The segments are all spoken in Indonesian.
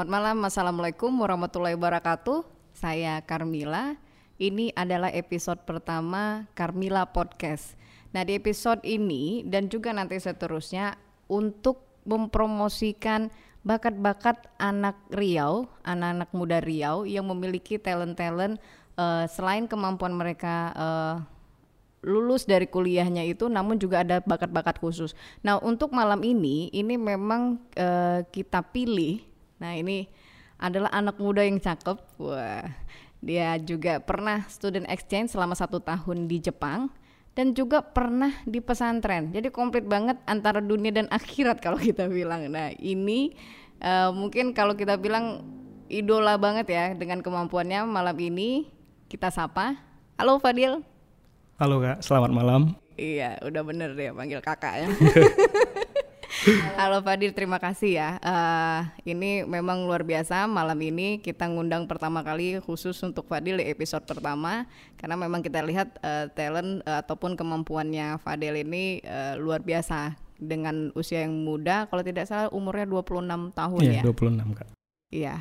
Selamat malam, Assalamualaikum warahmatullahi wabarakatuh. Saya Carmila. Ini adalah episode pertama Carmila Podcast. Nah, di episode ini dan juga nanti seterusnya untuk mempromosikan bakat-bakat anak Riau, anak-anak muda Riau yang memiliki talent-talent uh, selain kemampuan mereka uh, lulus dari kuliahnya itu namun juga ada bakat-bakat khusus. Nah, untuk malam ini ini memang uh, kita pilih. Nah, ini adalah anak muda yang cakep. Wah. Dia juga pernah student exchange selama satu tahun di Jepang dan juga pernah di pesantren. Jadi komplit banget antara dunia dan akhirat kalau kita bilang. Nah, ini uh, mungkin kalau kita bilang idola banget ya dengan kemampuannya malam ini kita sapa. Halo Fadil. Halo Kak, selamat malam. Iya, udah bener deh panggil kakak ya. Halo Fadil, terima kasih ya. Uh, ini memang luar biasa malam ini kita ngundang pertama kali khusus untuk Fadil di episode pertama karena memang kita lihat uh, talent uh, ataupun kemampuannya Fadil ini uh, luar biasa dengan usia yang muda. Kalau tidak salah umurnya 26 tahun iya, ya. Iya, 26 Kak. Iya.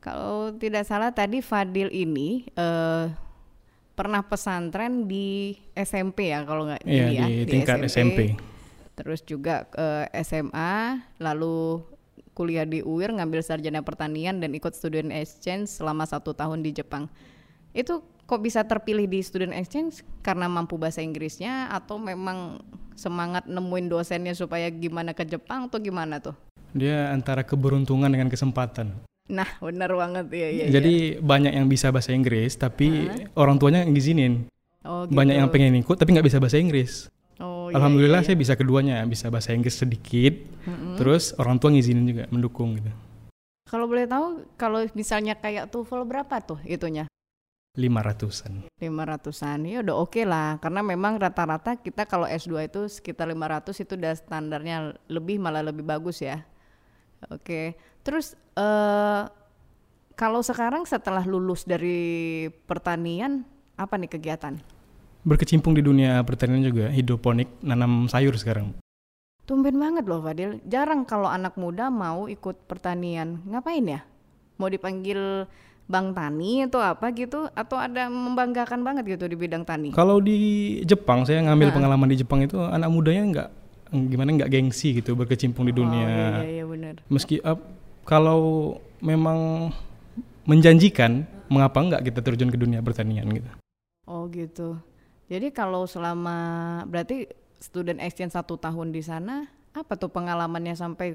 Kalau tidak salah tadi Fadil ini uh, pernah pesantren di SMP ya kalau nggak iya, ya, di, di tingkat SMP. SMP. Terus juga ke uh, SMA, lalu kuliah di UIR ngambil sarjana pertanian dan ikut student exchange selama satu tahun di Jepang. Itu kok bisa terpilih di student exchange karena mampu bahasa Inggrisnya atau memang semangat nemuin dosennya supaya gimana ke Jepang atau gimana tuh? Dia antara keberuntungan dengan kesempatan. Nah, benar banget ya. ya Jadi ya. banyak yang bisa bahasa Inggris, tapi uh-huh. orang tuanya ngizinin. Oh, gitu. Banyak yang pengen ikut, tapi nggak bisa bahasa Inggris. Oh, Alhamdulillah iya, iya. saya bisa keduanya, bisa bahasa Inggris sedikit, uh-huh. terus orang tua ngizinin juga, mendukung gitu. Kalau boleh tahu, kalau misalnya kayak TOEFL berapa tuh itunya? Lima ratusan. Lima ratusan, ya udah oke okay lah. Karena memang rata-rata kita kalau S2 itu sekitar lima ratus itu udah standarnya lebih malah lebih bagus ya. Oke, terus uh, kalau sekarang setelah lulus dari pertanian, apa nih kegiatan? Berkecimpung di dunia pertanian juga, hidroponik, nanam sayur sekarang. Tumben banget loh Fadil, jarang kalau anak muda mau ikut pertanian. Ngapain ya? Mau dipanggil Bang Tani atau apa gitu? Atau ada membanggakan banget gitu di bidang tani? Kalau di Jepang, saya ngambil nah. pengalaman di Jepang itu anak mudanya nggak gimana nggak gengsi gitu berkecimpung di dunia. Oh, iya, iya, benar. Meski uh, kalau memang menjanjikan, mengapa nggak kita terjun ke dunia pertanian gitu? Oh gitu. Jadi kalau selama berarti student exchange satu tahun di sana, apa tuh pengalamannya sampai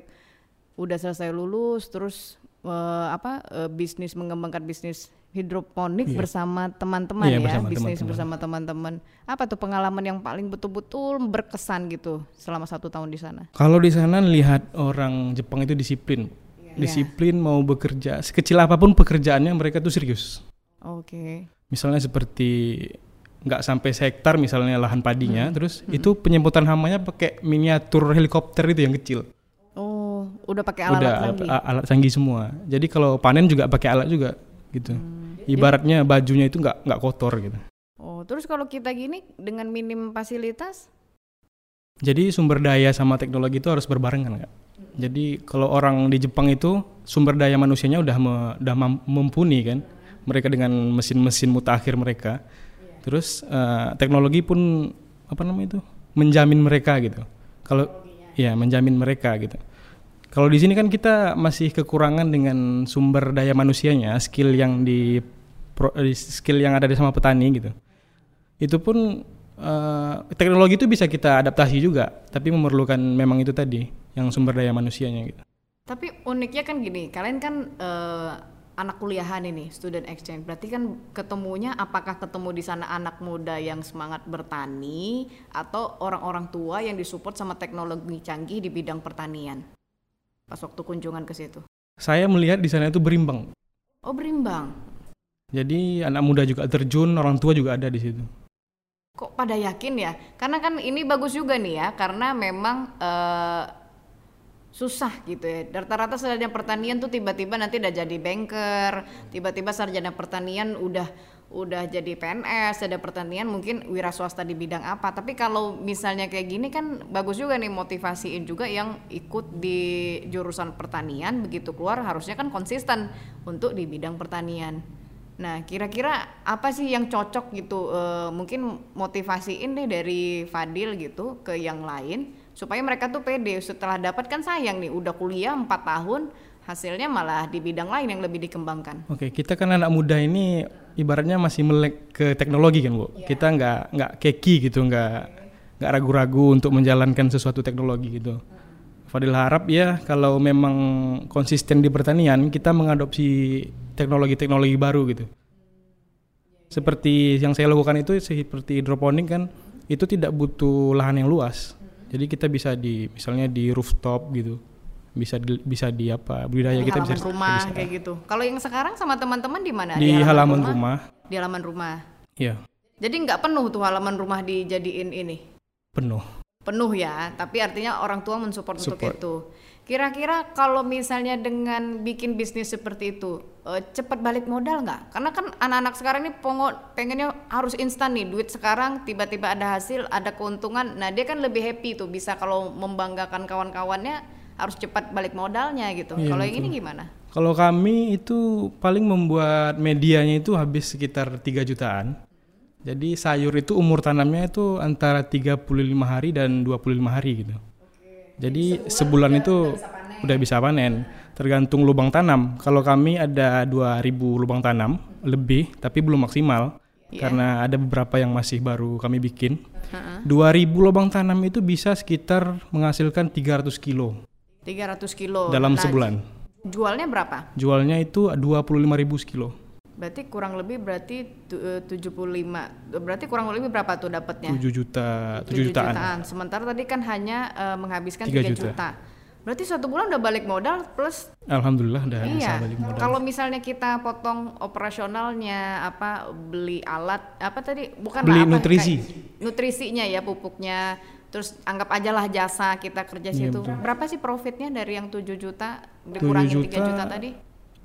udah selesai lulus, terus uh, apa uh, bisnis mengembangkan bisnis hidroponik iya. bersama teman-teman iya, ya bersama bisnis teman-teman. bersama teman-teman apa tuh pengalaman yang paling betul-betul berkesan gitu selama satu tahun di sana kalau di sana lihat orang Jepang itu disiplin yeah. disiplin mau bekerja sekecil apa pun pekerjaannya mereka tuh serius oke okay. misalnya seperti nggak sampai hektar misalnya lahan padinya hmm. terus hmm. itu penyemprotan hamanya pakai miniatur helikopter itu yang kecil oh udah pakai alat, alat canggih alat canggih semua jadi kalau panen juga pakai alat juga gitu hmm ibaratnya bajunya itu nggak nggak kotor gitu. Oh, terus kalau kita gini dengan minim fasilitas? Jadi sumber daya sama teknologi itu harus berbarengan nggak? Jadi kalau orang di Jepang itu sumber daya manusianya udah me, udah mumpuni kan, mereka dengan mesin-mesin mutakhir mereka. Terus uh, teknologi pun apa namanya itu menjamin mereka gitu. Kalau ya menjamin mereka gitu. Kalau di sini kan kita masih kekurangan dengan sumber daya manusianya, skill yang di skill yang ada di sama petani gitu. Itu pun uh, teknologi itu bisa kita adaptasi juga, tapi memerlukan memang itu tadi yang sumber daya manusianya gitu. Tapi uniknya kan gini, kalian kan uh, anak kuliahan ini, student exchange. Berarti kan ketemunya apakah ketemu di sana anak muda yang semangat bertani atau orang-orang tua yang disupport sama teknologi canggih di bidang pertanian? pas waktu kunjungan ke situ? Saya melihat di sana itu berimbang. Oh berimbang. Jadi anak muda juga terjun, orang tua juga ada di situ. Kok pada yakin ya? Karena kan ini bagus juga nih ya, karena memang uh, susah gitu ya. Rata-rata sarjana pertanian tuh tiba-tiba nanti udah jadi banker, tiba-tiba sarjana pertanian udah udah jadi PNS, ada pertanian mungkin wira swasta di bidang apa. Tapi kalau misalnya kayak gini kan bagus juga nih motivasiin juga yang ikut di jurusan pertanian begitu keluar harusnya kan konsisten untuk di bidang pertanian. Nah, kira-kira apa sih yang cocok gitu? E, mungkin motivasiin deh dari Fadil gitu ke yang lain supaya mereka tuh pede setelah dapat kan sayang nih udah kuliah 4 tahun hasilnya malah di bidang lain yang lebih dikembangkan. Oke, kita kan anak muda ini ibaratnya masih melek ke teknologi kan bu. Yeah. Kita nggak nggak keki gitu, nggak nggak ragu-ragu untuk menjalankan sesuatu teknologi gitu. Fadil harap ya kalau memang konsisten di pertanian kita mengadopsi teknologi-teknologi baru gitu. Seperti yang saya lakukan itu seperti hidroponik kan itu tidak butuh lahan yang luas. Jadi kita bisa di misalnya di rooftop gitu bisa di, bisa di apa budidaya di kita bisa rumah bisa. kayak gitu. Kalau yang sekarang sama teman-teman di mana? Di, di halaman, halaman rumah, rumah. Di halaman rumah. Iya. Jadi nggak penuh tuh halaman rumah dijadiin ini. Penuh. Penuh ya, tapi artinya orang tua mensupport Support. untuk itu. Kira-kira kalau misalnya dengan bikin bisnis seperti itu, uh, cepat balik modal nggak? Karena kan anak-anak sekarang ini pengennya harus instan nih, duit sekarang tiba-tiba ada hasil, ada keuntungan. Nah dia kan lebih happy tuh bisa kalau membanggakan kawan-kawannya harus cepat balik modalnya gitu. Iya, Kalau yang ini gimana? Kalau kami itu paling membuat medianya itu habis sekitar 3 jutaan. Jadi sayur itu umur tanamnya itu antara 35 hari dan 25 hari gitu. Jadi sebulan, sebulan itu udah bisa, udah bisa panen. Tergantung lubang tanam. Kalau kami ada 2000 lubang tanam lebih tapi belum maksimal. Yeah. Karena ada beberapa yang masih baru kami bikin. -uh. 2000 lubang tanam itu bisa sekitar menghasilkan 300 kilo 300 kilo. Dalam nah, sebulan. Jualnya berapa? Jualnya itu 25 ribu sekilo. Berarti kurang lebih berarti eh, tujuh puluh lima. Berarti kurang lebih berapa tuh dapatnya? 7 juta, 7, 7 jutaan. jutaan. Sementara tadi kan hanya uh, menghabiskan 3, 3 juta. juta. Berarti satu bulan udah balik modal plus Alhamdulillah udah iya. bisa balik modal. Kalau misalnya kita potong operasionalnya apa beli alat apa tadi bukan beli apa, nutrisi. nutrisinya ya pupuknya terus anggap aja lah jasa kita kerja iya, situ. Betul. Berapa sih profitnya dari yang 7 juta dikurangin 7 juta, 3 juta tadi?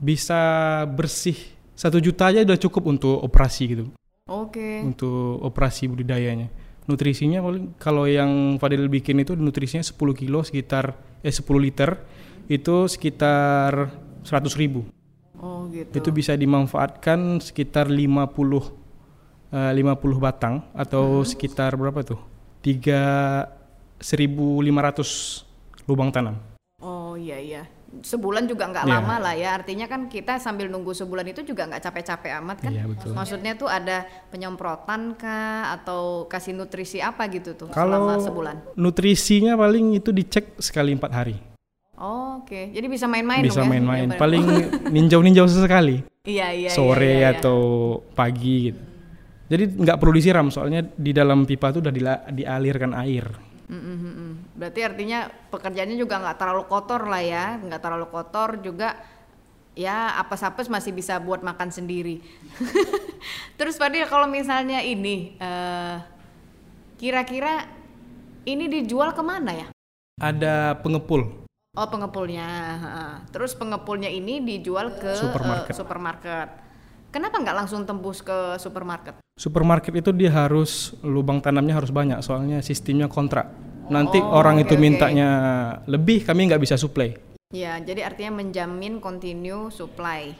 Bisa bersih satu juta aja udah cukup untuk operasi gitu. Oke. Okay. Untuk operasi budidayanya. Nutrisinya paling kalau yang Fadil bikin itu nutrisinya 10 kilo sekitar eh 10 liter itu sekitar 100 ribu. Oh gitu. Itu bisa dimanfaatkan sekitar 50 uh, 50 batang atau hmm. sekitar berapa tuh? tiga seribu lima ratus lubang tanam. Oh iya iya. Sebulan juga nggak yeah. lama lah ya. Artinya kan kita sambil nunggu sebulan itu juga nggak capek-capek amat kan? Iya, betul. Maksudnya tuh ada penyemprotan kah atau kasih nutrisi apa gitu tuh Kalau selama sebulan? Nutrisinya paling itu dicek sekali empat hari. Oh, Oke, okay. jadi bisa main-main Bisa ya? main-main. Ya, paling ninjau-ninjau sesekali. Iya iya. Sore iya, iya, iya. atau pagi gitu. Jadi nggak perlu disiram soalnya di dalam pipa itu udah dialirkan air. Mm-hmm. Berarti artinya pekerjaannya juga nggak terlalu kotor lah ya, nggak terlalu kotor juga ya apes-apes masih bisa buat makan sendiri. Terus Fadil kalau misalnya ini uh, kira-kira ini dijual ke mana ya? Ada pengepul. Oh pengepulnya. Terus pengepulnya ini dijual ke supermarket. Uh, supermarket. Kenapa nggak langsung tembus ke supermarket? Supermarket itu dia harus lubang tanamnya harus banyak, soalnya sistemnya kontrak. Nanti oh, orang okay, itu mintanya okay. lebih, kami nggak bisa supply. Ya, jadi artinya menjamin continue supply.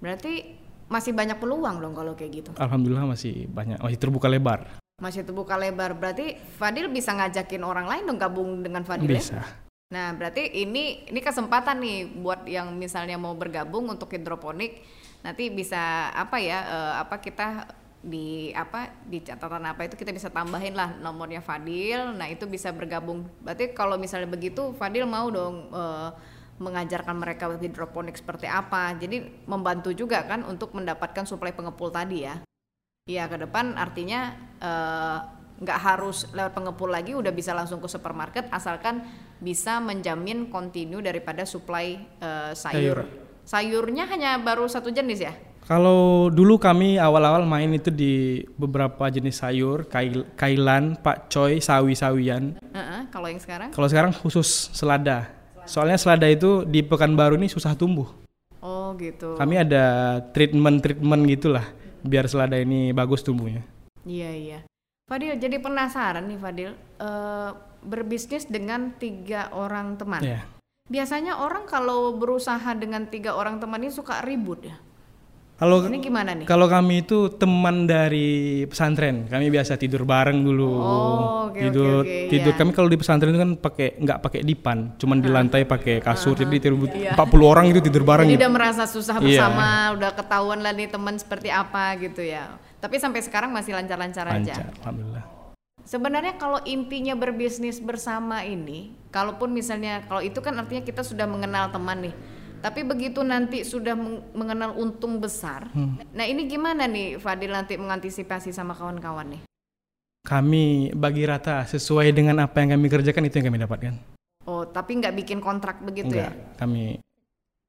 Berarti masih banyak peluang dong kalau kayak gitu. Alhamdulillah masih banyak, masih terbuka lebar. Masih terbuka lebar. Berarti Fadil bisa ngajakin orang lain dong gabung dengan Fadil? Ya? Bisa. Ya? Nah, berarti ini ini kesempatan nih buat yang misalnya mau bergabung untuk hidroponik nanti bisa apa ya uh, apa kita di apa di catatan apa itu kita bisa tambahin lah nomornya Fadil. Nah itu bisa bergabung. Berarti kalau misalnya begitu Fadil mau dong uh, mengajarkan mereka hidroponik seperti apa. Jadi membantu juga kan untuk mendapatkan suplai pengepul tadi ya. Iya ke depan artinya eh, nggak uh, harus lewat pengepul lagi udah bisa langsung ke supermarket asalkan bisa menjamin kontinu daripada suplai uh, sayur. sayur. Sayurnya hanya baru satu jenis ya? Kalau dulu kami awal-awal main itu di beberapa jenis sayur, kail, kailan, pakcoy, sawi-sawian. Uh -uh, kalau yang sekarang? Kalau sekarang khusus selada. Soalnya selada itu di Pekanbaru ini susah tumbuh. Oh gitu. Kami ada treatment-treatment gitulah biar selada ini bagus tumbuhnya. Iya iya. Fadil jadi penasaran nih Fadil, eh, berbisnis dengan tiga orang teman. Ya. Biasanya orang kalau berusaha dengan tiga orang teman ini suka ribut ya. Kalau Ini gimana nih? kalau kami itu teman dari pesantren, kami biasa tidur bareng dulu. Oh, oke, tidur oke, tidur iya. kami kalau di pesantren itu kan pakai nggak pakai dipan, cuman di lantai pakai kasur. Jadi tidur Iya. 40 orang itu tidur bareng. Jadi gitu. udah merasa susah Iya. bersama, udah ketahuan lah nih teman seperti apa gitu ya. Tapi sampai sekarang masih lancar-lancar aja. Lancar, alhamdulillah. Sebenarnya kalau intinya berbisnis bersama ini, kalaupun misalnya kalau itu kan artinya kita sudah mengenal teman nih. Tapi begitu nanti sudah meng- mengenal untung besar, Hmm. nah ini gimana nih Fadil nanti mengantisipasi sama kawan-kawan nih? Kami bagi rata sesuai dengan apa yang kami kerjakan itu yang kami dapatkan. Oh, tapi nggak bikin kontrak begitu Enggak, ya? kami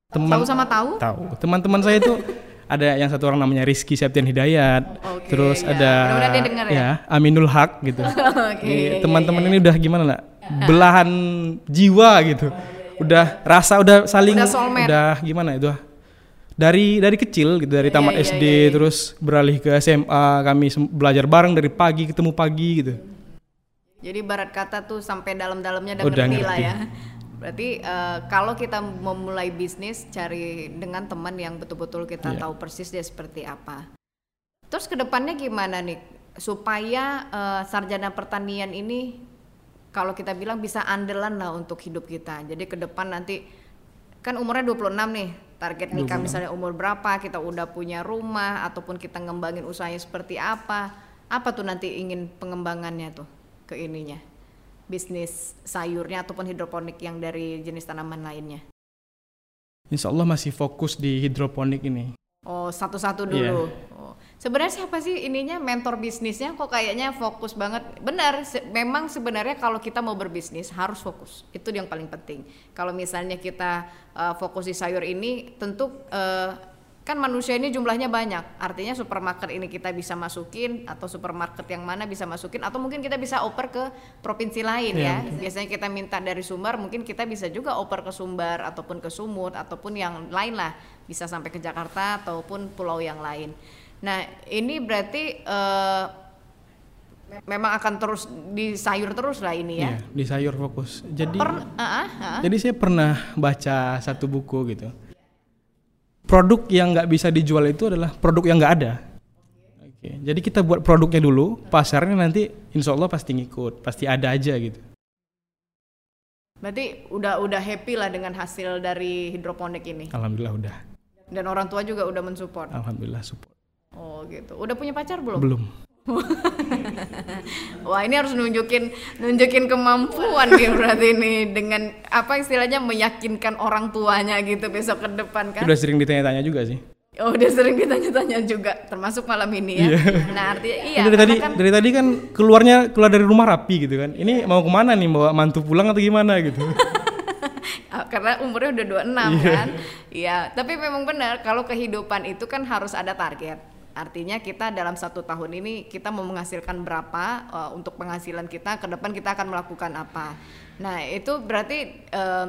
teman Tahu sama tahu? tahu. Teman-teman saya itu ada yang satu orang namanya Rizky Septian Hidayat, Oke, terus ya. ada denger ya. Aminul Haq gitu. Oke, Jadi iya, iya, teman-teman iya. ini udah gimana lah? Belahan jiwa gitu. Udah rasa udah saling Udah soulmate. udah gimana itu? Dari dari kecil gitu dari tamat Iya, iya, SD iya, iya. terus beralih ke SMA kami belajar bareng dari pagi ketemu pagi gitu. Jadi barat kata tuh sampai dalam-dalamnya udah, Udah ngerti lah ya. Berarti eh, kalau kita memulai bisnis cari dengan teman yang betul-betul kita Iya. tahu persis dia seperti apa. Terus ke depannya gimana nih supaya eh, sarjana pertanian ini kalau kita bilang bisa andalan lah untuk hidup kita. Jadi ke depan nanti kan umurnya 26 nih target nikah misalnya umur berapa kita udah punya rumah ataupun kita ngembangin usahanya seperti apa apa tuh nanti ingin pengembangannya tuh ke ininya bisnis sayurnya ataupun hidroponik yang dari jenis tanaman lainnya Insya Allah masih fokus di hidroponik ini. oh satu-satu dulu oh. Sebenarnya siapa sih ininya mentor bisnisnya? Kok kayaknya fokus banget. Benar se- memang sebenarnya kalau kita mau berbisnis harus fokus. Itu yang paling penting. Kalau misalnya kita uh, fokus di sayur ini tentu uh, kan manusia ini jumlahnya banyak. Artinya supermarket ini kita bisa masukin atau supermarket yang mana bisa masukin atau mungkin kita bisa oper ke provinsi lain Iya, ya. biasanya kita minta dari Sumbar mungkin kita bisa juga oper ke Sumbar ataupun ke Sumut ataupun yang lain lah. Bisa sampai ke Jakarta ataupun pulau yang lain nah ini berarti eh, memang akan terus di sayur terus lah ini ya Iya, di sayur fokus. Jadi Per- ah, ah, ah. Jadi saya pernah baca satu buku gitu. Produk yang nggak bisa dijual itu adalah produk yang nggak ada. Oke, jadi kita buat produknya dulu, pasarnya nanti insya Allah pasti ngikut, pasti ada aja gitu. berarti udah udah happy lah dengan hasil dari hidroponik ini Alhamdulillah udah, dan orang tua juga udah mensupport alhamdulillah support. Oh gitu udah punya pacar belum Belum. Wah ini harus nunjukin nunjukin kemampuan nih berarti ini dengan apa istilahnya meyakinkan orang tuanya gitu besok ke depan kan? Udah sering ditanya-tanya juga sih. Oh udah sering ditanya-tanya juga termasuk malam ini ya. Nah artinya iya. dari tadi kan dari tadi kan keluarnya keluar dari rumah rapi gitu kan. Ini mau ke mana nih? Bawa mantu pulang atau gimana gitu? ah, karena umurnya udah 26 kan. Iya tapi memang benar kalau kehidupan itu kan harus ada target. Artinya kita dalam satu tahun ini kita mau menghasilkan berapa eh, untuk penghasilan kita ke depan kita akan melakukan apa. Nah itu berarti eh,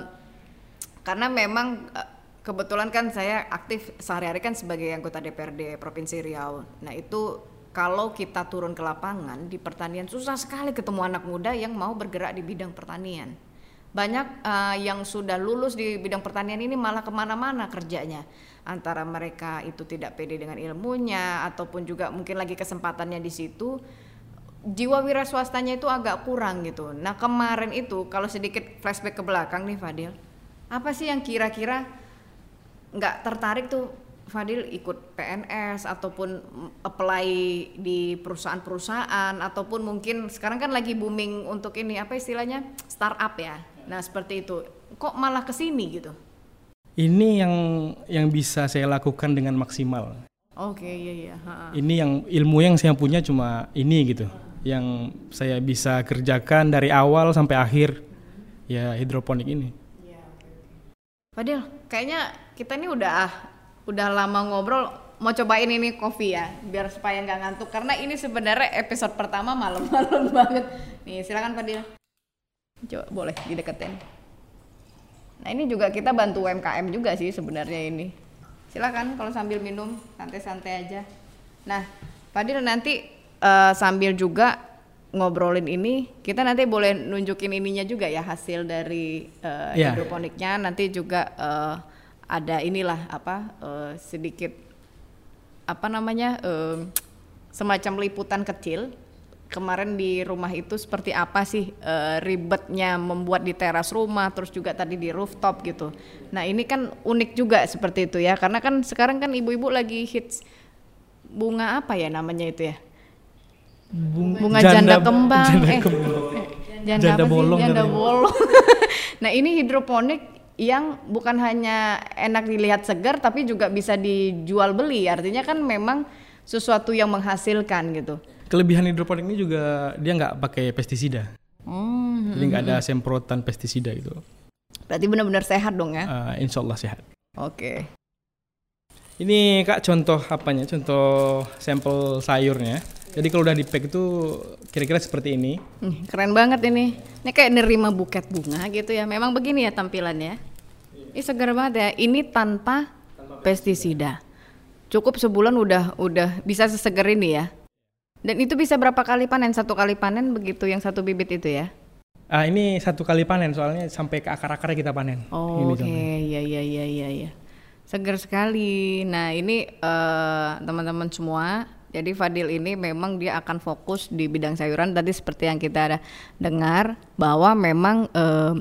karena memang eh, kebetulan kan saya aktif sehari-hari kan sebagai anggota DPRD Provinsi Riau. Nah itu kalau kita turun ke lapangan di pertanian susah sekali ketemu anak muda yang mau bergerak di bidang pertanian. Banyak eh, yang sudah lulus di bidang pertanian ini malah ke mana-mana kerjanya. Antara mereka itu tidak pede dengan ilmunya ataupun juga mungkin lagi kesempatannya di situ jiwa wira swastanya itu agak kurang gitu. Nah kemarin itu kalau sedikit flashback ke belakang nih Fadil, apa sih yang kira-kira nggak tertarik tuh Fadil ikut PNS ataupun apply di perusahaan-perusahaan ataupun mungkin sekarang kan lagi booming untuk ini apa istilahnya startup ya. Nah seperti itu, kok malah ke sini gitu? Ini yang yang bisa saya lakukan dengan maksimal. Oke iya iya. ha-ha. Ini yang ilmu yang saya punya cuma ini gitu. Yang saya bisa kerjakan dari awal sampai akhir ya hidroponik ini. Fadil, kayaknya kita ini udah udah lama ngobrol. Mau cobain ini kopi ya, biar supaya nggak ngantuk. Karena ini sebenarnya episode pertama malam-malam banget. Nih, silakan Fadil. Coba boleh dideketin. Nah ini juga kita bantu UMKM juga sih sebenarnya ini. Silakan kalau sambil minum santai-santai aja. Nah, Fadil nanti uh, sambil juga ngobrolin ini, kita nanti boleh nunjukin ininya juga ya hasil dari uh, Iya. hidroponiknya. Nanti juga uh, ada inilah apa uh, sedikit apa namanya um, semacam liputan kecil. Kemarin di rumah itu seperti apa sih uh, ribetnya membuat di teras rumah, terus juga tadi di rooftop gitu. Nah ini kan unik juga seperti itu ya, karena kan sekarang kan ibu-ibu lagi hits bunga apa ya namanya itu ya? bunga janda, kembang janda eh kembang. janda, Janda apa sih? bolong janda katanya. bolong nah ini hidroponik yang bukan hanya enak dilihat segar tapi juga bisa dijual beli artinya kan memang sesuatu yang menghasilkan gitu Kelebihan hidroponik ini juga dia nggak pakai pestisida. hmm, Jadi nggak ada semprotan pestisida itu. berarti benar-benar sehat dong ya Eh, insya Allah sehat. oke Ini kak contoh apanya? Contoh sampel sayurnya. Jadi kalau udah di pack itu kira-kira seperti ini. Nih, keren banget ini ini kayak nerima buket bunga gitu ya memang begini ya tampilannya ini segar banget ya ini tanpa pestisida cukup sebulan udah udah bisa seseger ini ya dan itu bisa berapa kali panen satu kali panen begitu yang satu bibit itu ya Ah ini satu kali panen soalnya sampai ke akar-akarnya kita panen. Oh, Oke, contohnya. ya ya ya ya ya. Segar sekali. Nah, ini eh, teman-teman semua. Jadi Fadil ini memang dia akan fokus di bidang sayuran tadi seperti yang kita ada dengar bahwa memang eh,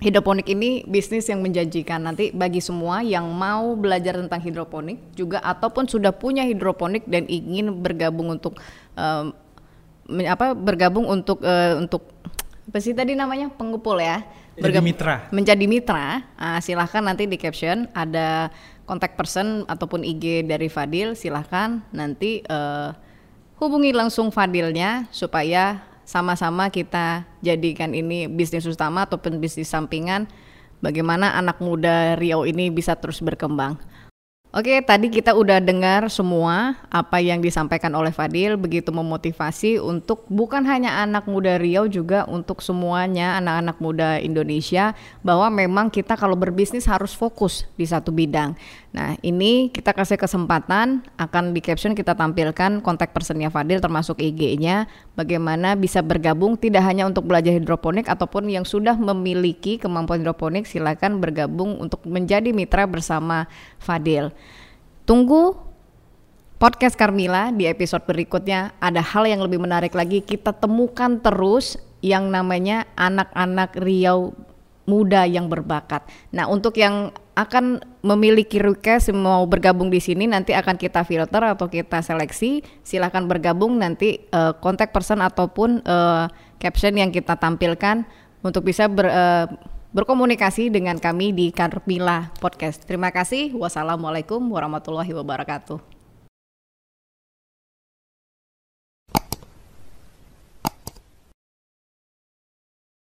hidroponik ini bisnis yang menjanjikan nanti bagi semua yang mau belajar tentang hidroponik juga ataupun sudah punya hidroponik dan ingin bergabung untuk men- apa bergabung untuk eh, untuk apa sih tadi namanya pengumpul ya Jadi Bergab- mitra. menjadi mitra ah, silahkan nanti di caption ada kontak person ataupun IG dari Fadil silahkan nanti eh, hubungi langsung Fadilnya supaya sama-sama kita jadikan ini bisnis utama ataupun bisnis sampingan bagaimana anak muda Riau ini bisa terus berkembang. Oke, tadi kita udah dengar semua apa yang disampaikan oleh Fadil, begitu memotivasi untuk bukan hanya anak muda Riau juga untuk semuanya anak-anak muda Indonesia bahwa memang kita kalau berbisnis harus fokus di satu bidang. Nah, ini kita kasih kesempatan akan di caption kita tampilkan kontak personnya Fadil termasuk IG-nya bagaimana bisa bergabung tidak hanya untuk belajar hidroponik ataupun yang sudah memiliki kemampuan hidroponik silakan bergabung untuk menjadi mitra bersama Fadil. Tunggu podcast Carmila di episode berikutnya ada hal yang lebih menarik lagi kita temukan terus yang namanya anak-anak Riau muda yang berbakat. Nah, untuk yang akan memiliki request mau bergabung di sini nanti akan kita filter atau kita seleksi. Silahkan bergabung nanti eh, kontak person ataupun eh, caption yang kita tampilkan untuk bisa ber, eh, berkomunikasi dengan kami di Carmila Podcast. Terima kasih. Wassalamualaikum warahmatullahi wabarakatuh.